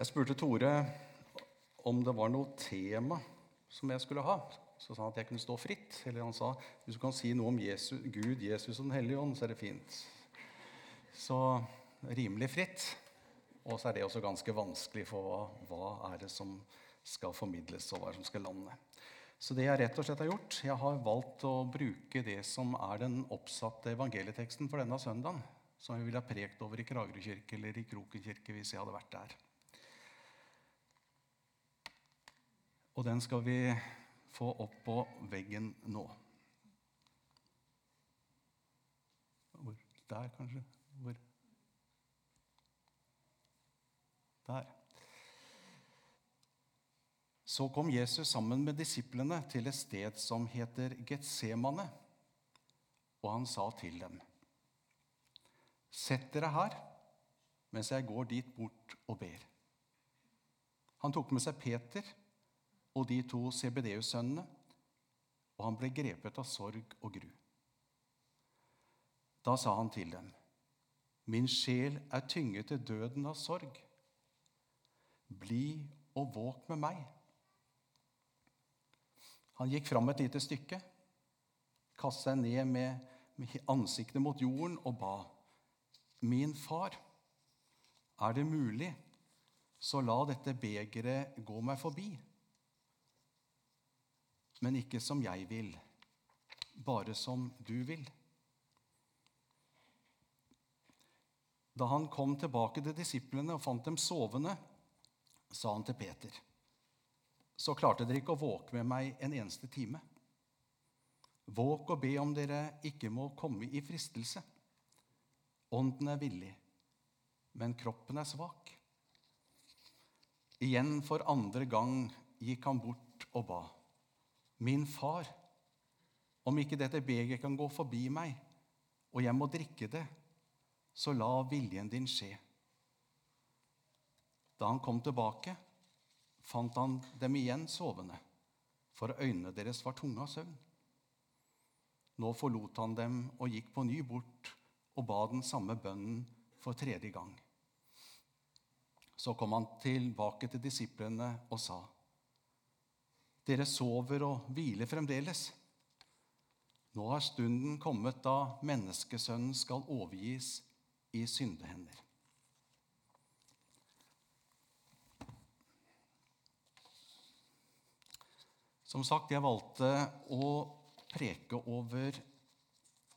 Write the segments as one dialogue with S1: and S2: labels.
S1: Jeg spurte Tore om det var noe tema som jeg skulle ha. Så sa han at jeg kunne stå fritt. Eller han sa hvis du kan si noe om Jesus, Gud, Jesus og Den hellige ånd, så er det fint. Så rimelig fritt. Og så er det også ganske vanskelig, for hva, hva er det som skal formidles, og hva er det som skal lande. Så det jeg rett og slett har gjort, jeg har valgt å bruke det som er den oppsatte evangelieteksten for denne søndagen, som jeg ville ha prekt over i Kragerø kirke eller i Kroken kirke hvis jeg hadde vært der. Og den skal vi få opp på veggen nå. Hvor? Der, kanskje? Hvor? Der. Så kom Jesus sammen med disiplene til et sted som heter Getsemane, og han sa til dem.: Sett dere her mens jeg går dit bort og ber. Han tok med seg Peter og de to CBDU-sønnene, og han ble grepet av sorg og gru. Da sa han til dem, Min sjel er tynget til døden av sorg. Bli og våk med meg. Han gikk fram et lite stykke, kastet seg ned med, ansiktet mot jorden og ba. Min far, er det mulig, så la dette begeret gå meg forbi. Men ikke som jeg vil, bare som du vil. Da han kom tilbake til disiplene og fant dem sovende, sa han til Peter.: så klarte dere ikke å våke med meg en eneste time. Våk og be om dere ikke må komme i fristelse. Ånden er villig, men kroppen er svak. Igjen for andre gang gikk han bort og ba. Min far, om ikke dette begeret kan gå forbi meg, og jeg må drikke det, så la viljen din skje. Da han kom tilbake, fant han dem igjen sovende, for øynene deres var tunge av søvn. Nå forlot han dem og gikk på ny bort og ba den samme bønnen for tredje gang. Så kom han tilbake til disiplene og sa.: Dere sover og hviler fremdeles. Nå har stunden kommet da menneskesønnen skal overgis i syndehender. Som sagt, jeg valgte å preke over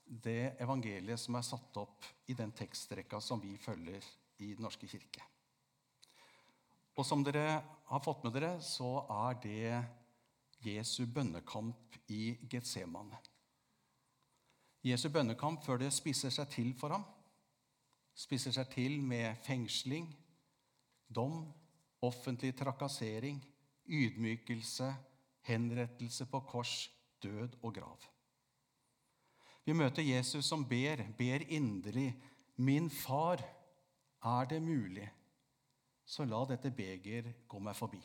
S1: det evangeliet som er satt opp i den tekstrekka som vi følger i Den norske kirke. Og som dere har fått med dere, så er det Jesu bønnekamp i Getsemane. Jesu bønnekamp før det spiser seg til for ham. Spiser seg til med fengsling, dom, offentlig trakassering, ydmykelse, henrettelse på kors, død og grav. Vi møter Jesus som ber, ber inderlig. Min far, er det mulig, så la dette beger gå meg forbi.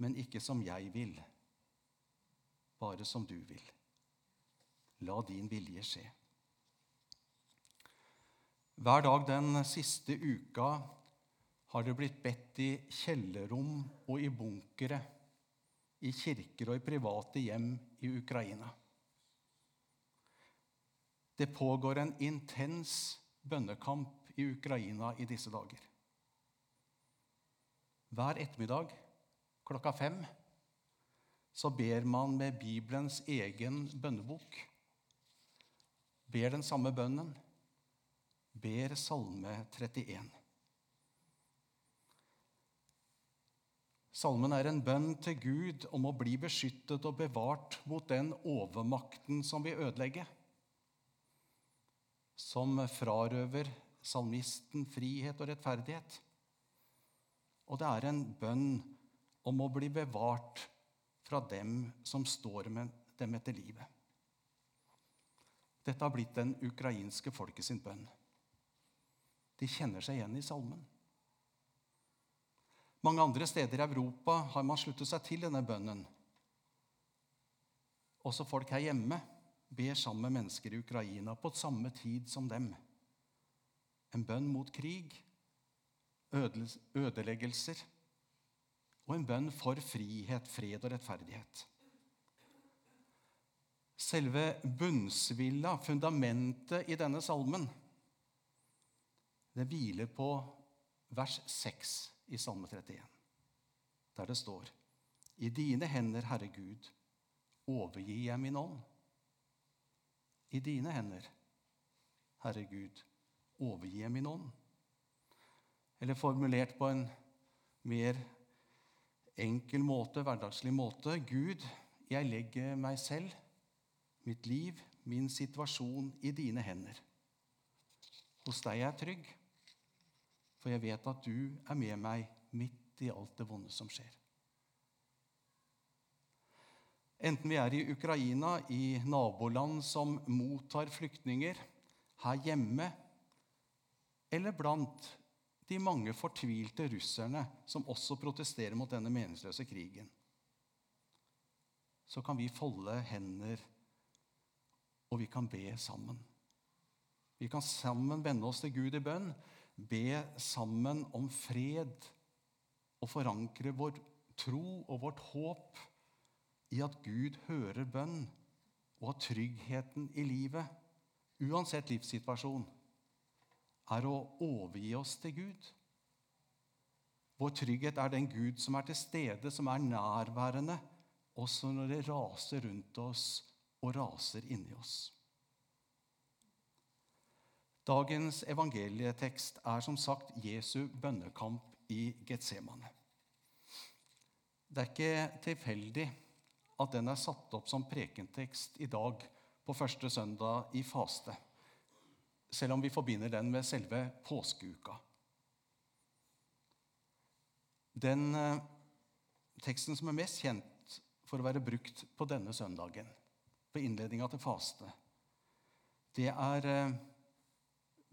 S1: Men ikke som jeg vil, bare som du vil. La din vilje skje. Hver dag den siste uka har det blitt bedt i kjellerrom og i bunkere, i kirker og i private hjem i Ukraina. Det pågår en intens bønnekamp i Ukraina i disse dager. Hver ettermiddag klokka fem så ber man med Bibelens egen bønnebok. Ber den samme bønnen. Ber Salme 31. Salmen er en bønn til Gud om å bli beskyttet og bevart mot den overmakten som vil ødelegge, som frarøver salmisten frihet og rettferdighet. Og det er en bønn om å bli bevart fra dem som står med dem etter livet. Dette har blitt den ukrainske folket sin bønn. De kjenner seg igjen i salmen. Mange andre steder i Europa har man sluttet seg til denne bønnen. Også folk her hjemme ber sammen med mennesker i Ukraina på samme tid som dem. En bønn mot krig ødeleggelser og en bønn for frihet, fred og rettferdighet. Selve bunnsvilla, fundamentet i denne salmen, det hviler på vers 6 i Salme 31, der det står I dine hender, Herre Gud, overgir jeg min ånd. I dine hender, Herre Gud, overgir jeg min ånd. Eller formulert på en mer enkel måte, hverdagslig måte Gud, jeg legger meg selv, mitt liv, min situasjon i dine hender. Hos deg er jeg trygg, for jeg vet at du er med meg midt i alt det vonde som skjer. Enten vi er i Ukraina, i naboland som mottar flyktninger, her hjemme, eller blant de mange fortvilte russerne som også protesterer mot denne meningsløse krigen, så kan vi folde hender, og vi kan be sammen. Vi kan sammen vende oss til Gud i bønn, be sammen om fred og forankre vår tro og vårt håp i at Gud hører bønn, og at tryggheten i livet, uansett livssituasjon, er å overgi oss til Gud. Vår trygghet er den Gud som er til stede, som er nærværende, også når det raser rundt oss og raser inni oss. Dagens evangelietekst er som sagt Jesu bønnekamp i Getsemane. Det er ikke tilfeldig at den er satt opp som prekentekst i dag på første søndag i faste, selv om vi forbinder den med selve påskeuka. Den eh, teksten som er mest kjent for å være brukt på denne søndagen, på innledninga til faste, det er eh,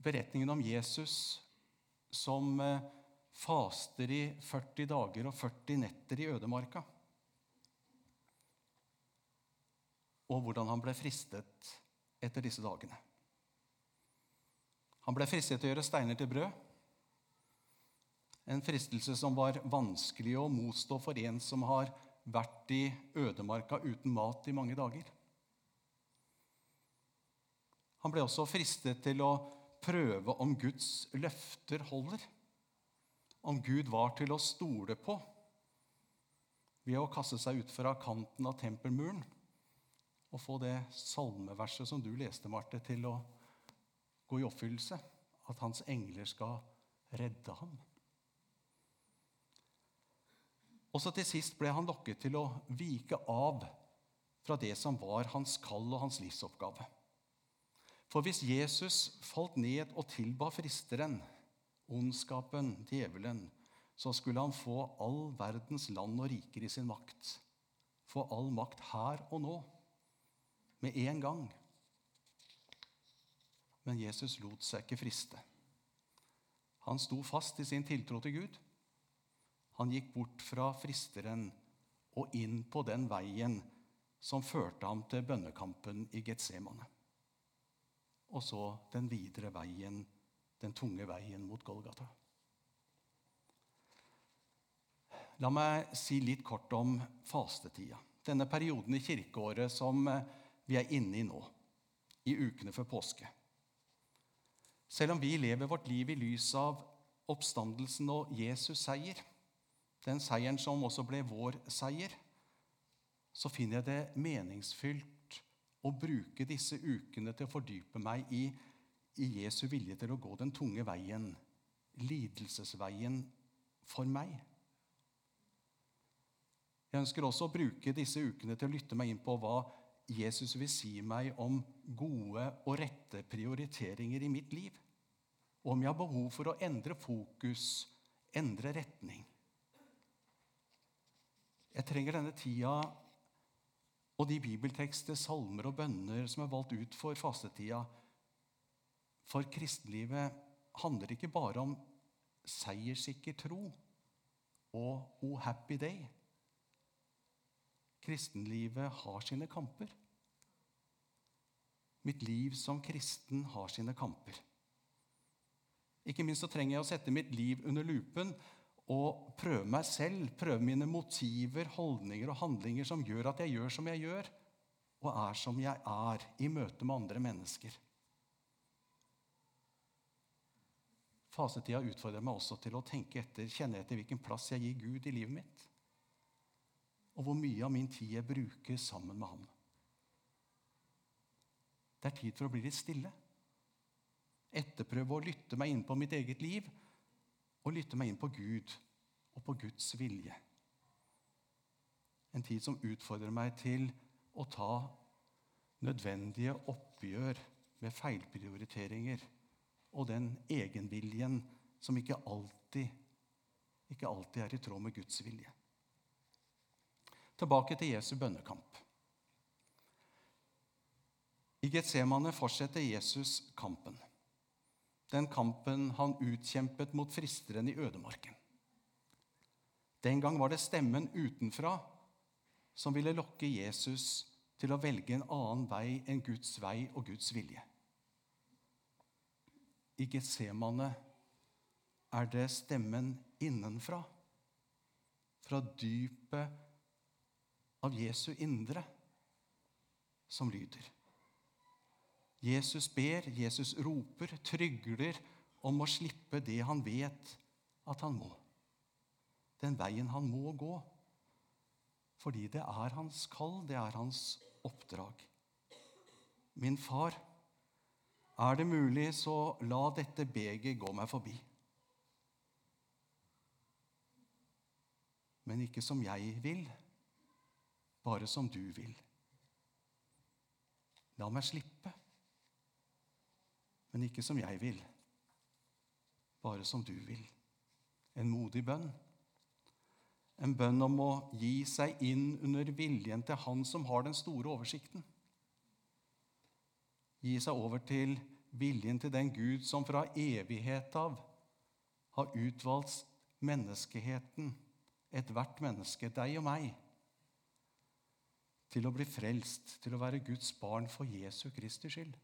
S1: beretningen om Jesus som eh, faster i 40 dager og 40 netter i ødemarka. Og hvordan han ble fristet etter disse dagene. Han ble fristet til å gjøre steiner til brød. En fristelse som var vanskelig å motstå for en som har vært i ødemarka uten mat i mange dager. Han ble også fristet til å prøve om Guds løfter holder. Om Gud var til å stole på ved å kaste seg ut fra kanten av tempelmuren og få det salmeverset som du leste, Marte, til å gå i oppfyllelse. At hans engler skal redde ham. Også til sist ble han lokket til å vike av fra det som var hans kall og hans livsoppgave. For hvis Jesus falt ned og tilba fristeren, ondskapen, djevelen, så skulle han få all verdens land og riker i sin makt. Få all makt her og nå, med en gang. Men Jesus lot seg ikke friste. Han sto fast i sin tiltro til Gud. Han gikk bort fra fristeren og inn på den veien som førte ham til bønnekampen i Getsemane og så den videre veien, den tunge veien mot Golgata. La meg si litt kort om fastetida. Denne perioden i kirkeåret som vi er inne i nå, i ukene før påske. Selv om vi lever vårt liv i lys av oppstandelsen og Jesus' seier, den seieren som også ble vår seier, så finner jeg det meningsfylt å bruke disse ukene til å fordype meg i, i Jesu vilje til å gå den tunge veien, lidelsesveien, for meg. Jeg ønsker også å bruke disse ukene til å lytte meg inn på hva Jesus vil si meg om gode og rette prioriteringer i mitt liv. Og om jeg har behov for å endre fokus, endre retning. Jeg trenger denne tida og de bibeltekster, salmer og bønner som er valgt ut for fastetida For kristenlivet handler ikke bare om seierssikker tro og O happy day. Kristenlivet har sine kamper. Mitt liv som kristen har sine kamper. Ikke minst så trenger jeg å sette mitt liv under lupen og prøve meg selv, prøve mine motiver, holdninger og handlinger som gjør at jeg gjør som jeg gjør, og er som jeg er i møte med andre mennesker. Fasetida utfordrer meg også til å tenke etter, kjenne etter hvilken plass jeg gir Gud i livet mitt, og hvor mye av min tid jeg bruker sammen med Han. Det er tid for å bli litt stille etterprøve å lytte meg inn på mitt eget liv og lytte meg inn på Gud og på Guds vilje. En tid som utfordrer meg til å ta nødvendige oppgjør med feilprioriteringer og den egenviljen som ikke alltid, ikke alltid er i tråd med Guds vilje. Tilbake til Jesu bønnekamp. I Getsemane fortsetter Jesus kampen den kampen han utkjempet mot fristeren i ødemarken. Den gang var det stemmen utenfra som ville lokke Jesus til å velge en annen vei enn Guds vei og Guds vilje. I Getsemane er det stemmen innenfra, fra dypet av Jesu indre, som lyder. Jesus ber, Jesus roper, trygler om å slippe det han vet at han må. Den veien han må gå. Fordi det er hans kall, det er hans oppdrag. Min far, er det mulig, så la dette beget gå meg forbi. Men ikke som jeg vil, bare som du vil. La meg slippe men ikke som jeg vil, bare som du vil. En modig bønn. En bønn om å gi seg inn under viljen til Han som har den store oversikten. Gi seg over til viljen til den Gud som fra evighet av har utvalgt menneskeheten, ethvert menneske, deg og meg, til å bli frelst, til å være Guds barn for Jesu Kristi skyld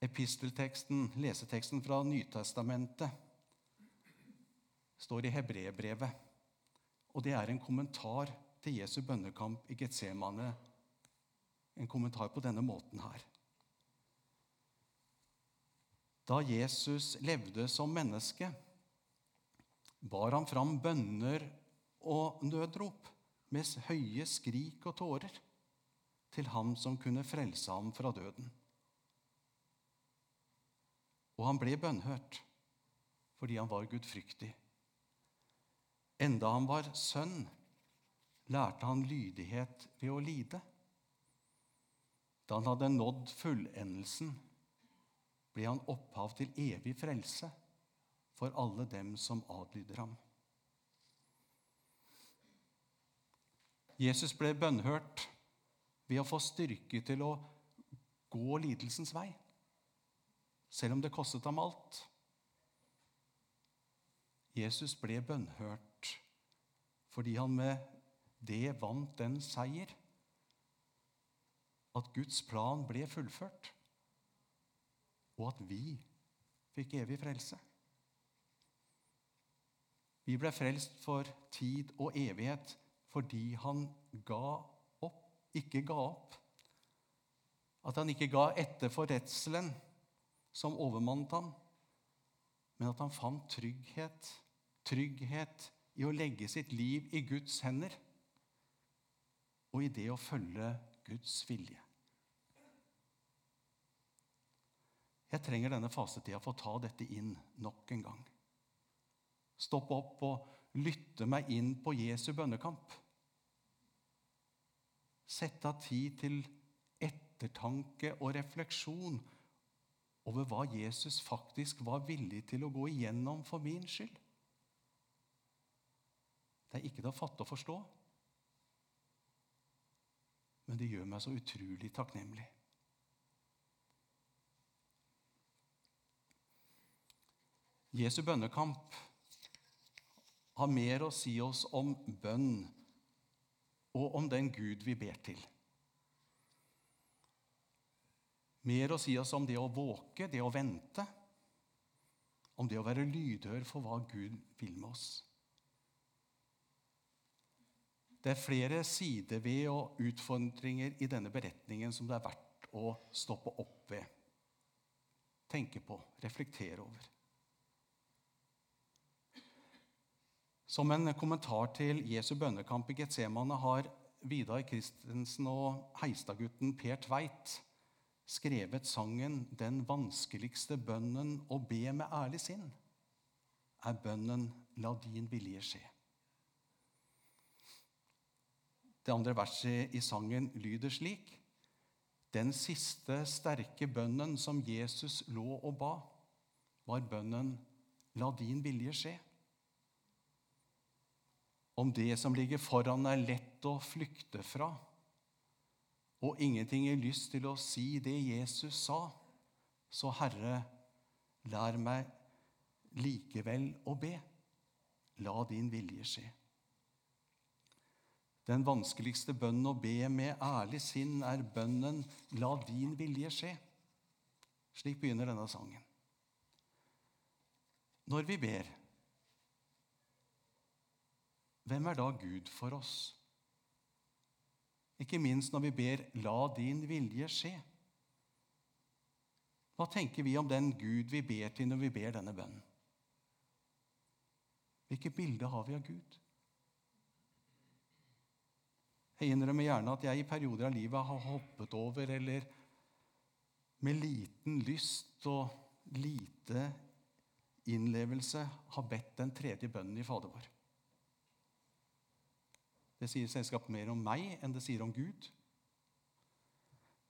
S1: epistelteksten, leseteksten fra Nytestamentet, står i Hebrebrevet. Og det er en kommentar til Jesu bønnekamp i Getsemane. En kommentar på denne måten her. Da Jesus levde som menneske, bar han fram bønner og nødrop med høye skrik og tårer til ham som kunne frelse ham fra døden. Og han ble bønnhørt fordi han var gudfryktig. Enda han var sønn, lærte han lydighet ved å lide. Da han hadde nådd fullendelsen, ble han opphav til evig frelse for alle dem som adlyder ham. Jesus ble bønnhørt ved å få styrke til å gå lidelsens vei selv om det kostet ham alt. Jesus ble bønnhørt fordi han med det vant den seier at Guds plan ble fullført, og at vi fikk evig frelse. Vi ble frelst for tid og evighet fordi han ga opp, ikke ga opp. At han ikke ga etter for redselen som overmannet ham, men at han fant trygghet, trygghet i å legge sitt liv i Guds hender og i det å følge Guds vilje. Jeg trenger denne fasetida for å ta dette inn nok en gang. Stopp opp og lytte meg inn på Jesu bønnekamp. Sette av tid til ettertanke og refleksjon over hva Jesus faktisk var villig til å gå igjennom for min skyld. Det er ikke til å fatte og forstå, men det gjør meg så utrolig takknemlig. Jesu bønnekamp har mer å si oss om bønn og om den Gud vi ber til. Mer å si oss om det å våke, det å vente, om det å være lydhør for hva Gud vil med oss. Det er flere sider ved og utfordringer i denne beretningen som det er verdt å stoppe opp ved, tenke på, reflektere over. Som en kommentar til Jesu bønnekamp i Getsemane har Vidar Christensen og Heistadgutten Per Tveit skrevet sangen 'Den vanskeligste bønnen å be med ærlig sinn', er bønnen 'La din vilje skje'. Det andre verset i sangen lyder slik.: Den siste sterke bønnen som Jesus lå og ba, var bønnen 'La din vilje skje'. Om det som ligger foran, er lett å flykte fra, og ingenting gir lyst til å si det Jesus sa, så Herre, lær meg likevel å be. La din vilje skje. Den vanskeligste bønnen å be med ærlig sinn er bønnen 'La din vilje skje'. Slik begynner denne sangen. Når vi ber, hvem er da Gud for oss? Ikke minst når vi ber 'La din vilje skje'. Hva tenker vi om den Gud vi ber til når vi ber denne bønnen? Hvilket bilde har vi av Gud? Jeg innrømmer gjerne at jeg i perioder av livet har hoppet over eller med liten lyst og lite innlevelse har bedt den tredje bønnen i Fader vår. Det sier selskapet mer om meg enn det sier om Gud.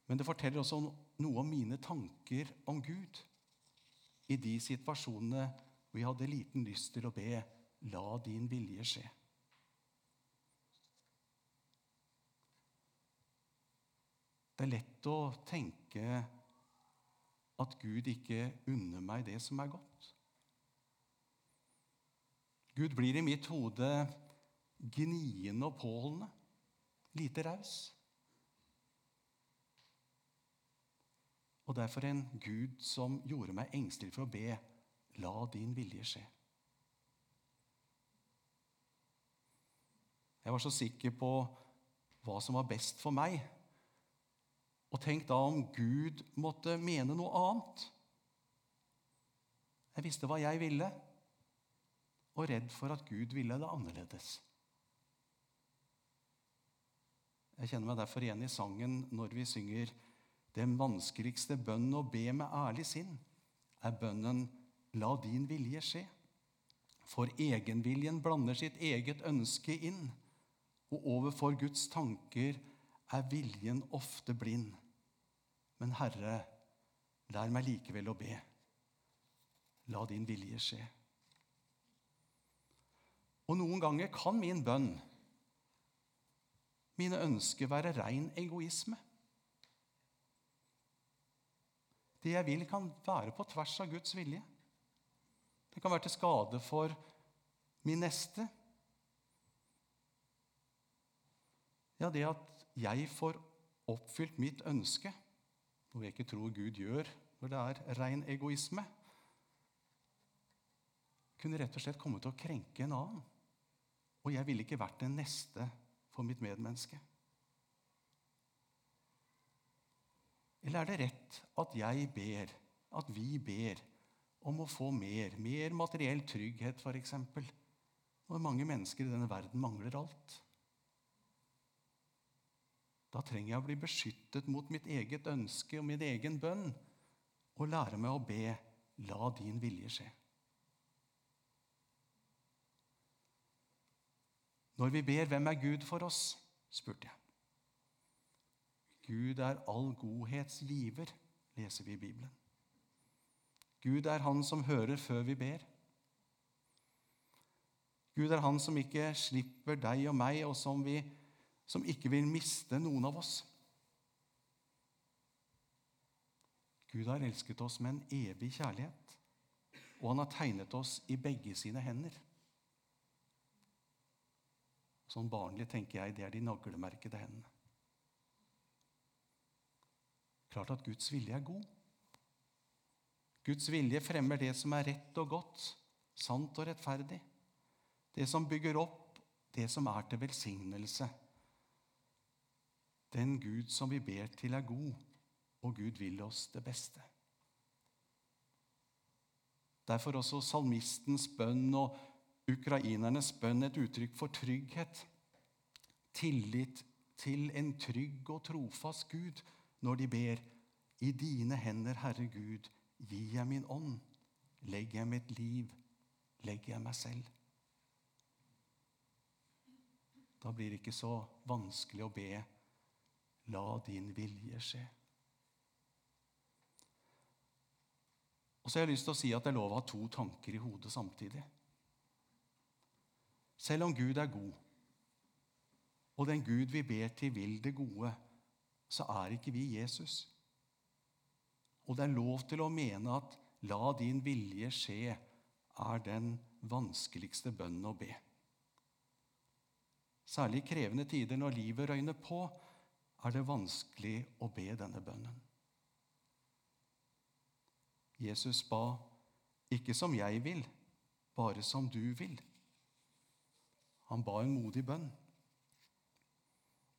S1: Men det forteller også noe om mine tanker om Gud i de situasjonene hvor jeg hadde liten lyst til å be 'La din vilje skje'. Det er lett å tenke at Gud ikke unner meg det som er godt. Gud blir i mitt hode gniende og påholdende, lite raus. Og derfor en Gud som gjorde meg engstelig for å be, la din vilje skje. Jeg var så sikker på hva som var best for meg. Og tenk da om Gud måtte mene noe annet. Jeg visste hva jeg ville, og redd for at Gud ville det annerledes. Jeg kjenner meg derfor igjen i sangen når vi synger Den vanskeligste bønnen å be med ærlig sinn er bønnen La din vilje skje. For egenviljen blander sitt eget ønske inn, og overfor Guds tanker er viljen ofte blind. Men Herre, lær meg likevel å be. La din vilje skje. Og noen ganger kan min bønn mine ønsker være rein egoisme. Det jeg vil, kan være på tvers av Guds vilje. Det kan være til skade for min neste. Ja, det at jeg får oppfylt mitt ønske, noe jeg ikke tror Gud gjør når det er rein egoisme, kunne rett og slett komme til å krenke en annen. Og jeg ville ikke vært den neste for mitt medmenneske? Eller er det rett at jeg ber, at vi ber, om å få mer, mer materiell trygghet f.eks., når mange mennesker i denne verden mangler alt? Da trenger jeg å bli beskyttet mot mitt eget ønske og min egen bønn og lære meg å be 'La din vilje skje'. Når vi ber 'Hvem er Gud for oss?', spurte jeg. Gud er all godhets giver, leser vi i Bibelen. Gud er Han som hører før vi ber. Gud er Han som ikke slipper deg og meg, og som, vi, som ikke vil miste noen av oss. Gud har elsket oss med en evig kjærlighet, og han har tegnet oss i begge sine hender. Sånn barnlig tenker jeg det er de naglemerkede hendene. Klart at Guds vilje er god. Guds vilje fremmer det som er rett og godt, sant og rettferdig. Det som bygger opp, det som er til velsignelse. Den Gud som vi ber til, er god, og Gud vil oss det beste. Derfor også salmistens bønn og ukrainernes bønn et uttrykk for trygghet. Tillit til en trygg og trofast Gud når de ber i dine hender, Herre Gud, gir jeg min ånd, legger jeg mitt liv, legger jeg meg selv. Da blir det ikke så vanskelig å be la din vilje skje. Og så har jeg lyst til å si at det er lov å ha to tanker i hodet samtidig. Selv om Gud er god, og den Gud vi ber til, vil det gode, så er ikke vi Jesus. Og det er lov til å mene at 'la din vilje skje' er den vanskeligste bønnen å be. Særlig i krevende tider, når livet røyner på, er det vanskelig å be denne bønnen. Jesus ba, 'Ikke som jeg vil, bare som du vil'. Han ba en modig bønn.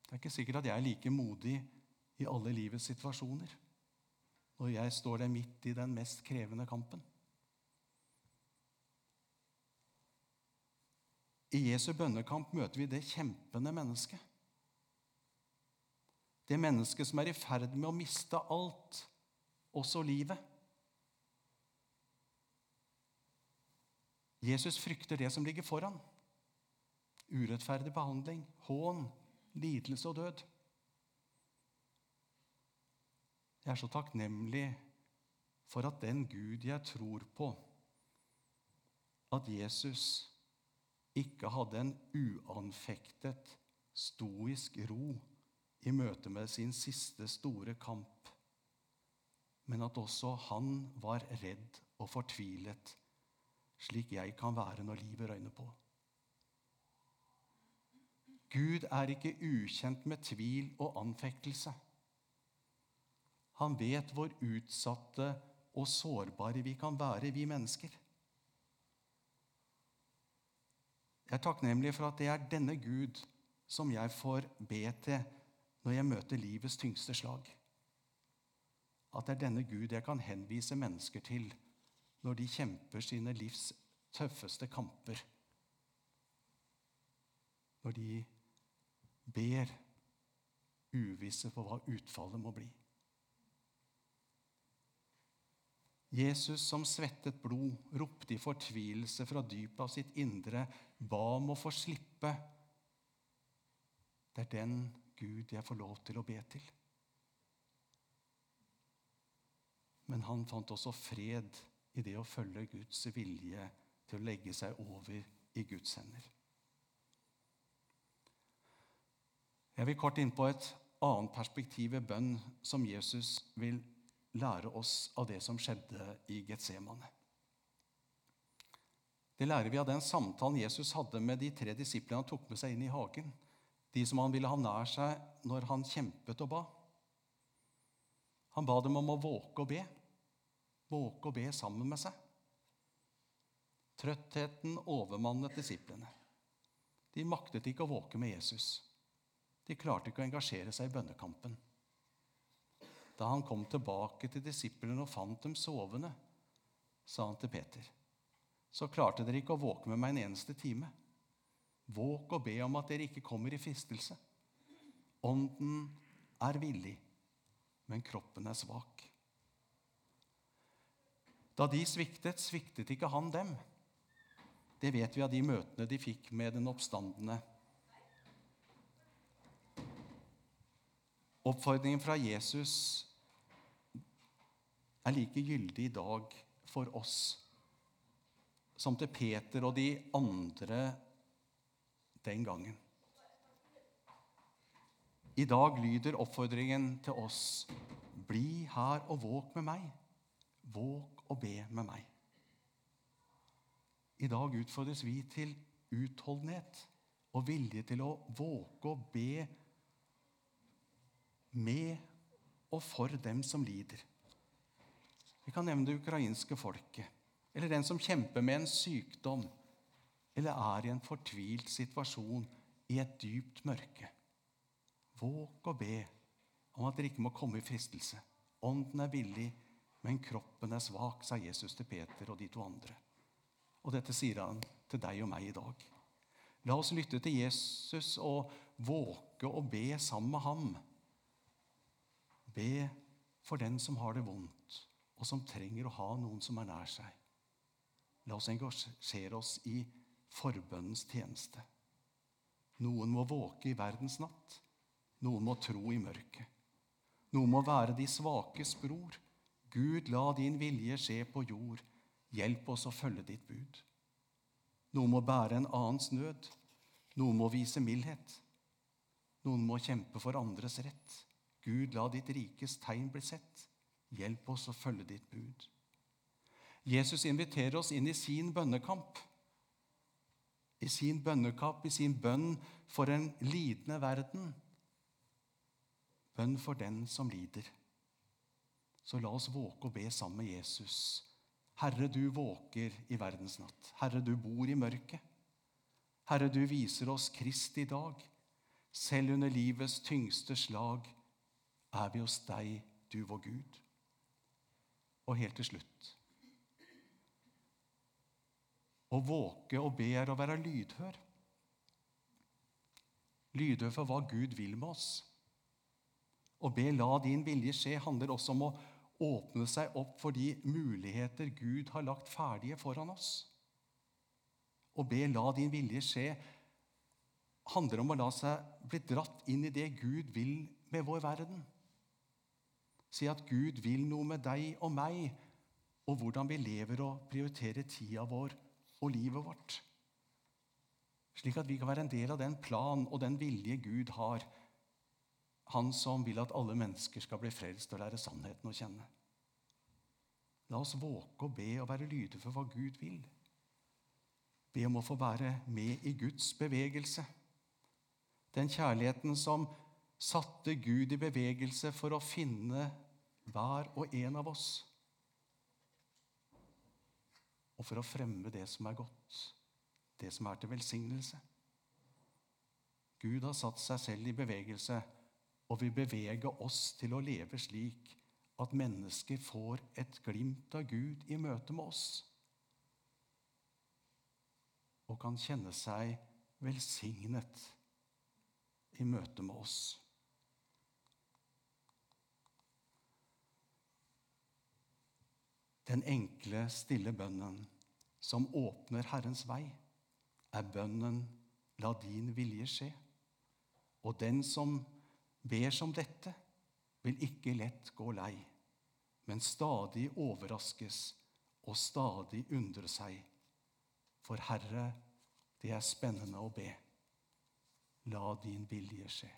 S1: Det er ikke sikkert at jeg er like modig i alle livets situasjoner når jeg står der midt i den mest krevende kampen. I Jesu bønnekamp møter vi det kjempende mennesket. Det mennesket som er i ferd med å miste alt, også livet. Jesus frykter det som ligger foran. Urettferdig behandling, hån, lidelse og død. Jeg er så takknemlig for at den Gud jeg tror på, at Jesus ikke hadde en uanfektet, stoisk ro i møte med sin siste store kamp, men at også han var redd og fortvilet, slik jeg kan være når livet røyner på. Gud er ikke ukjent med tvil og anfektelse. Han vet hvor utsatte og sårbare vi kan være, vi mennesker. Jeg er takknemlig for at det er denne Gud som jeg får be til når jeg møter livets tyngste slag. At det er denne Gud jeg kan henvise mennesker til når de kjemper sine livs tøffeste kamper. Når de ber uvisse på hva utfallet må bli. Jesus som svettet blod, ropte i fortvilelse fra dypet av sitt indre, ba om å få slippe. Det er den Gud jeg får lov til å be til. Men han fant også fred i det å følge Guds vilje til å legge seg over i Guds hender. Jeg vil kort inn på et annet perspektiv ved bønn som Jesus vil lære oss av det som skjedde i Getsemane. Det lærer vi av den samtalen Jesus hadde med de tre disiplene han tok med seg inn i hagen de som han ville ha nær seg når han kjempet og ba. Han ba dem om å våke og be. Våke og be sammen med seg. Trøttheten overmannet disiplene. De maktet ikke å våke med Jesus. De klarte ikke å engasjere seg i bønnekampen. Da han kom tilbake til disiplene og fant dem sovende, sa han til Peter, så klarte dere ikke å våke med meg en eneste time. Våk og be om at dere ikke kommer i fristelse. Ånden er villig, men kroppen er svak. Da de sviktet, sviktet ikke han dem. Det vet vi av de møtene de fikk med den oppstandende. Oppfordringen fra Jesus er like gyldig i dag for oss som til Peter og de andre den gangen. I dag lyder oppfordringen til oss bli her og våk med meg. Våk og be med meg. I dag utfordres vi til utholdenhet og vilje til å våke og be med og for dem som lider. Vi kan nevne det ukrainske folket, eller den som kjemper med en sykdom, eller er i en fortvilt situasjon i et dypt mørke. Våg og be om at dere ikke må komme i fristelse. Ånden er villig, men kroppen er svak, sa Jesus til Peter og de to andre. Og dette sier han til deg og meg i dag. La oss lytte til Jesus og våke og be sammen med ham. Be for den som har det vondt, og som trenger å ha noen som er nær seg. La oss engasjere oss i forbønnens tjeneste. Noen må våke i verdens natt. Noen må tro i mørket. Noen må være de svakes bror. Gud, la din vilje skje på jord. Hjelp oss å følge ditt bud. Noen må bære en annens nød. Noen må vise mildhet. Noen må kjempe for andres rett. Gud, la ditt rikes tegn bli sett. Hjelp oss å følge ditt bud. Jesus inviterer oss inn i sin bønnekamp. I sin bønnekamp, i sin bønn for en lidende verden. Bønn for den som lider. Så la oss våke og be sammen med Jesus. Herre, du våker i verdens natt. Herre, du bor i mørket. Herre, du viser oss Krist i dag. Selv under livets tyngste slag er vi hos deg, du vår Gud. Og helt til slutt Å våke og be er å være lydhør. Lydhør for hva Gud vil med oss. Å be 'la din vilje skje' handler også om å åpne seg opp for de muligheter Gud har lagt ferdige foran oss. Å be 'la din vilje skje' handler om å la seg bli dratt inn i det Gud vil med vår verden. Si at Gud vil noe med deg og meg, og hvordan vi lever og prioriterer tida vår og livet vårt. Slik at vi kan være en del av den plan og den vilje Gud har han som vil at alle mennesker skal bli frelst og lære sannheten å kjenne. La oss våke og be og være lydige for hva Gud vil. Be om å få være med i Guds bevegelse. Den kjærligheten som satte Gud i bevegelse for å finne hver og en av oss. Og for å fremme det som er godt, det som er til velsignelse. Gud har satt seg selv i bevegelse og vil bevege oss til å leve slik at mennesker får et glimt av Gud i møte med oss og kan kjenne seg velsignet i møte med oss. Den enkle, stille bønnen som åpner Herrens vei, er bønnen 'La din vilje skje'. Og den som ber som dette, vil ikke lett gå lei, men stadig overraskes og stadig undre seg. For Herre, det er spennende å be. La din vilje skje.